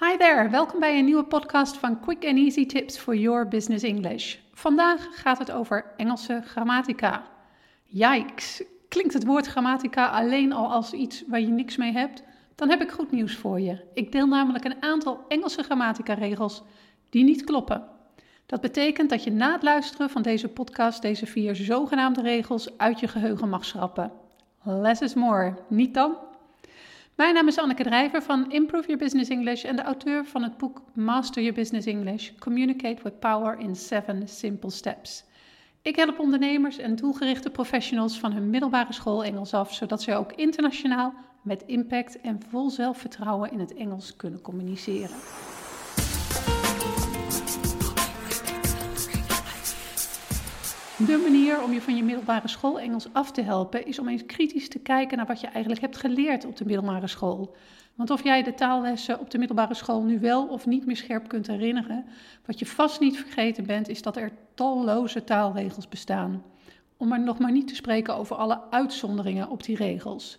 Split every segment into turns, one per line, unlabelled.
Hi there, welkom bij een nieuwe podcast van Quick and Easy Tips for Your Business English. Vandaag gaat het over Engelse grammatica. Yikes, klinkt het woord grammatica alleen al als iets waar je niks mee hebt? Dan heb ik goed nieuws voor je. Ik deel namelijk een aantal Engelse grammatica-regels die niet kloppen. Dat betekent dat je na het luisteren van deze podcast deze vier zogenaamde regels uit je geheugen mag schrappen. Less is more, niet dan? Mijn naam is Anneke Drijver van Improve Your Business English en de auteur van het boek Master Your Business English: Communicate with Power in 7 Simple Steps. Ik help ondernemers en doelgerichte professionals van hun middelbare school Engels af, zodat zij ook internationaal met impact en vol zelfvertrouwen in het Engels kunnen communiceren. De manier om je van je middelbare school Engels af te helpen is om eens kritisch te kijken naar wat je eigenlijk hebt geleerd op de middelbare school. Want of jij de taallessen op de middelbare school nu wel of niet meer scherp kunt herinneren, wat je vast niet vergeten bent, is dat er talloze taalregels bestaan. Om maar nog maar niet te spreken over alle uitzonderingen op die regels.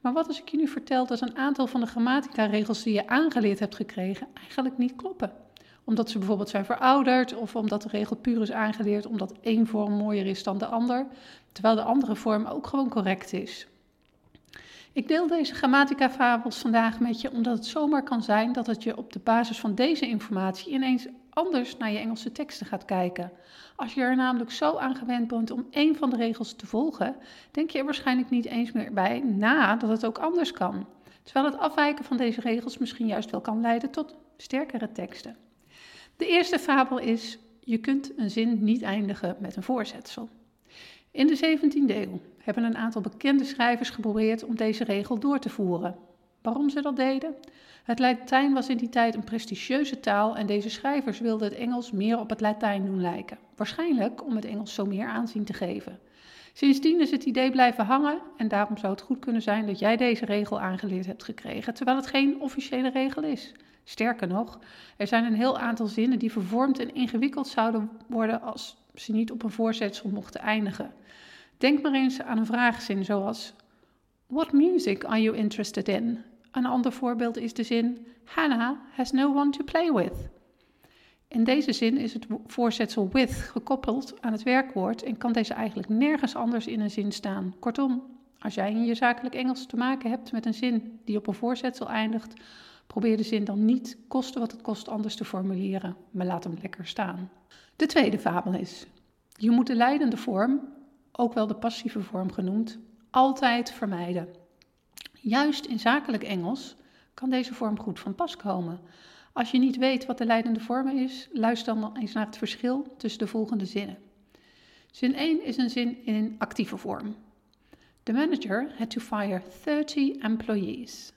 Maar wat als ik je nu vertel dat een aantal van de grammatica-regels die je aangeleerd hebt gekregen eigenlijk niet kloppen? Omdat ze bijvoorbeeld zijn verouderd of omdat de regel puur is aangeleerd omdat één vorm mooier is dan de ander, terwijl de andere vorm ook gewoon correct is. Ik deel deze grammatica-fabels vandaag met je omdat het zomaar kan zijn dat het je op de basis van deze informatie ineens anders naar je Engelse teksten gaat kijken. Als je er namelijk zo aan gewend bent om één van de regels te volgen, denk je er waarschijnlijk niet eens meer bij na dat het ook anders kan. Terwijl het afwijken van deze regels misschien juist wel kan leiden tot sterkere teksten. De eerste fabel is: je kunt een zin niet eindigen met een voorzetsel. In de 17e eeuw hebben een aantal bekende schrijvers geprobeerd om deze regel door te voeren. Waarom ze dat deden? Het Latijn was in die tijd een prestigieuze taal en deze schrijvers wilden het Engels meer op het Latijn doen lijken. Waarschijnlijk om het Engels zo meer aanzien te geven. Sindsdien is het idee blijven hangen en daarom zou het goed kunnen zijn dat jij deze regel aangeleerd hebt gekregen, terwijl het geen officiële regel is. Sterker nog, er zijn een heel aantal zinnen die vervormd en ingewikkeld zouden worden als ze niet op een voorzetsel mochten eindigen. Denk maar eens aan een vraagzin zoals: What music are you interested in? Een ander voorbeeld is de zin: Hannah has no one to play with. In deze zin is het voorzetsel with gekoppeld aan het werkwoord en kan deze eigenlijk nergens anders in een zin staan. Kortom, als jij in je zakelijk Engels te maken hebt met een zin die op een voorzetsel eindigt, probeer de zin dan niet koste wat het kost anders te formuleren, maar laat hem lekker staan. De tweede fabel is: je moet de leidende vorm, ook wel de passieve vorm genoemd, altijd vermijden. Juist in zakelijk Engels kan deze vorm goed van pas komen. Als je niet weet wat de leidende vorm is, luister dan eens naar het verschil tussen de volgende zinnen. Zin 1 is een zin in actieve vorm. The manager had to fire 30 employees.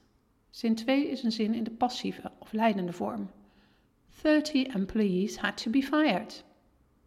Zin 2 is een zin in de passieve of leidende vorm. 30 employees had to be fired.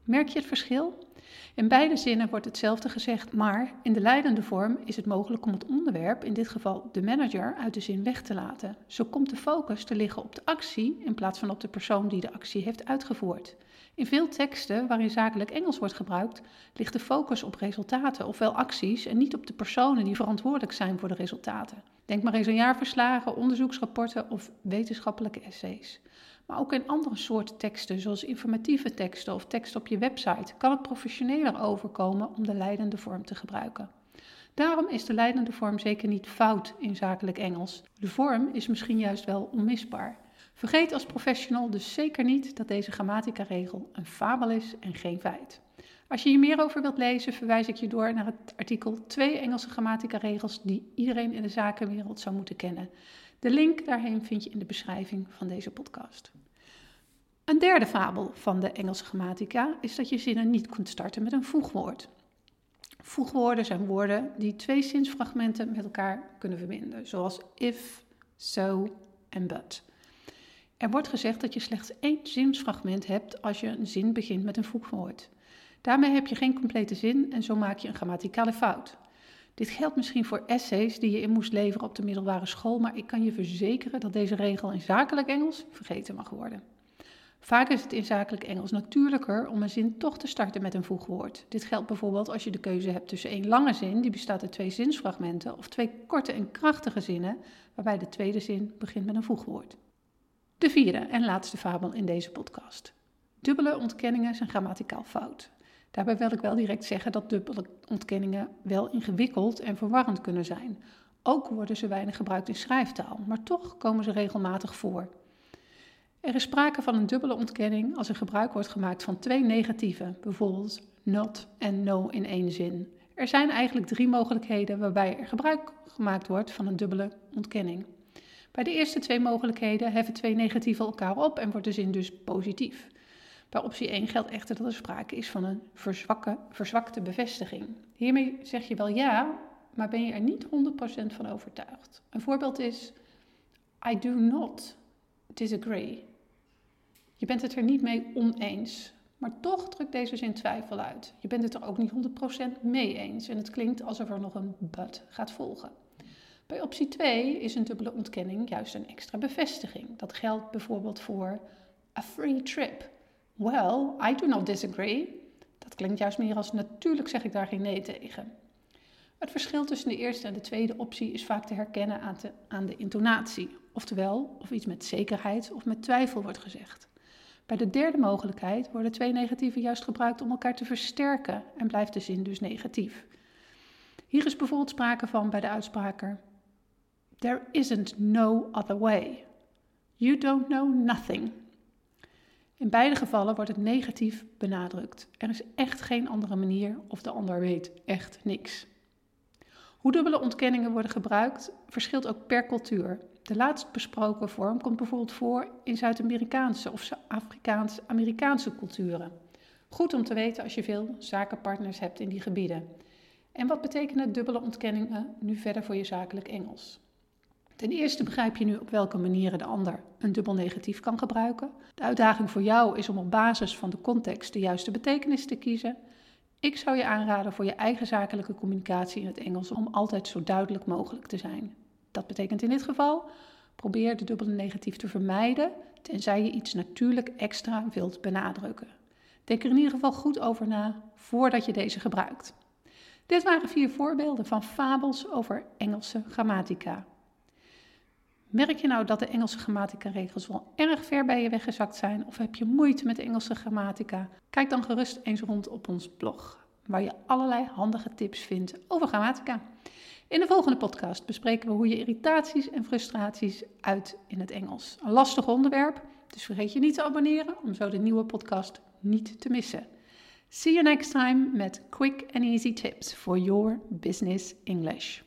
Merk je het verschil? In beide zinnen wordt hetzelfde gezegd, maar in de leidende vorm is het mogelijk om het onderwerp, in dit geval de manager, uit de zin weg te laten. Zo komt de focus te liggen op de actie in plaats van op de persoon die de actie heeft uitgevoerd. In veel teksten waarin zakelijk Engels wordt gebruikt, ligt de focus op resultaten, ofwel acties, en niet op de personen die verantwoordelijk zijn voor de resultaten. Denk maar eens aan jaarverslagen, onderzoeksrapporten of wetenschappelijke essays. Maar ook in andere soorten teksten, zoals informatieve teksten of teksten op je website, kan het professioneler overkomen om de leidende vorm te gebruiken. Daarom is de leidende vorm zeker niet fout in zakelijk Engels. De vorm is misschien juist wel onmisbaar. Vergeet als professional dus zeker niet dat deze grammatica-regel een fabel is en geen feit. Als je hier meer over wilt lezen, verwijs ik je door naar het artikel 2 Engelse grammatica-regels die iedereen in de zakenwereld zou moeten kennen. De link daarheen vind je in de beschrijving van deze podcast. Een derde fabel van de Engelse grammatica is dat je zinnen niet kunt starten met een voegwoord. Voegwoorden zijn woorden die twee zinsfragmenten met elkaar kunnen verbinden, zoals if, so en but. Er wordt gezegd dat je slechts één zinsfragment hebt als je een zin begint met een voegwoord. Daarmee heb je geen complete zin en zo maak je een grammaticale fout. Dit geldt misschien voor essays die je in moest leveren op de middelbare school, maar ik kan je verzekeren dat deze regel in zakelijk Engels vergeten mag worden. Vaak is het in zakelijk Engels natuurlijker om een zin toch te starten met een voegwoord. Dit geldt bijvoorbeeld als je de keuze hebt tussen één lange zin, die bestaat uit twee zinsfragmenten, of twee korte en krachtige zinnen, waarbij de tweede zin begint met een voegwoord. De vierde en laatste fabel in deze podcast. Dubbele ontkenningen zijn grammaticaal fout. Daarbij wil ik wel direct zeggen dat dubbele ontkenningen wel ingewikkeld en verwarrend kunnen zijn. Ook worden ze weinig gebruikt in schrijftaal, maar toch komen ze regelmatig voor. Er is sprake van een dubbele ontkenning als er gebruik wordt gemaakt van twee negatieven, bijvoorbeeld not en no in één zin. Er zijn eigenlijk drie mogelijkheden waarbij er gebruik gemaakt wordt van een dubbele ontkenning. Bij de eerste twee mogelijkheden heffen twee negatieven elkaar op en wordt de zin dus positief. Bij optie 1 geldt echter dat er sprake is van een verzwakte bevestiging. Hiermee zeg je wel ja, maar ben je er niet 100% van overtuigd. Een voorbeeld is: I do not disagree. Je bent het er niet mee oneens, maar toch drukt deze zin twijfel uit. Je bent het er ook niet 100% mee eens en het klinkt alsof er nog een but gaat volgen. Bij optie 2 is een dubbele ontkenning juist een extra bevestiging. Dat geldt bijvoorbeeld voor a free trip. Well, I do not disagree. Dat klinkt juist meer als natuurlijk zeg ik daar geen nee tegen. Het verschil tussen de eerste en de tweede optie is vaak te herkennen aan de, aan de intonatie, oftewel of iets met zekerheid of met twijfel wordt gezegd. Bij de derde mogelijkheid worden twee negatieven juist gebruikt om elkaar te versterken en blijft de zin dus negatief. Hier is bijvoorbeeld sprake van bij de uitspraker: There isn't no other way. You don't know nothing. In beide gevallen wordt het negatief benadrukt. Er is echt geen andere manier of de ander weet echt niks. Hoe dubbele ontkenningen worden gebruikt verschilt ook per cultuur. De laatst besproken vorm komt bijvoorbeeld voor in Zuid-Amerikaanse of Afrikaans-Amerikaanse culturen. Goed om te weten als je veel zakenpartners hebt in die gebieden. En wat betekenen dubbele ontkenningen nu verder voor je zakelijk Engels? Ten eerste begrijp je nu op welke manieren de ander een dubbel negatief kan gebruiken. De uitdaging voor jou is om op basis van de context de juiste betekenis te kiezen. Ik zou je aanraden voor je eigen zakelijke communicatie in het Engels om altijd zo duidelijk mogelijk te zijn. Dat betekent in dit geval, probeer de dubbele negatief te vermijden, tenzij je iets natuurlijk extra wilt benadrukken. Denk er in ieder geval goed over na voordat je deze gebruikt. Dit waren vier voorbeelden van fabels over Engelse grammatica. Merk je nou dat de Engelse grammatica-regels wel erg ver bij je weggezakt zijn of heb je moeite met de Engelse grammatica? Kijk dan gerust eens rond op ons blog, waar je allerlei handige tips vindt over grammatica. In de volgende podcast bespreken we hoe je irritaties en frustraties uit in het Engels. Een lastig onderwerp, dus vergeet je niet te abonneren om zo de nieuwe podcast niet te missen. See you next time met quick and easy tips for your business English.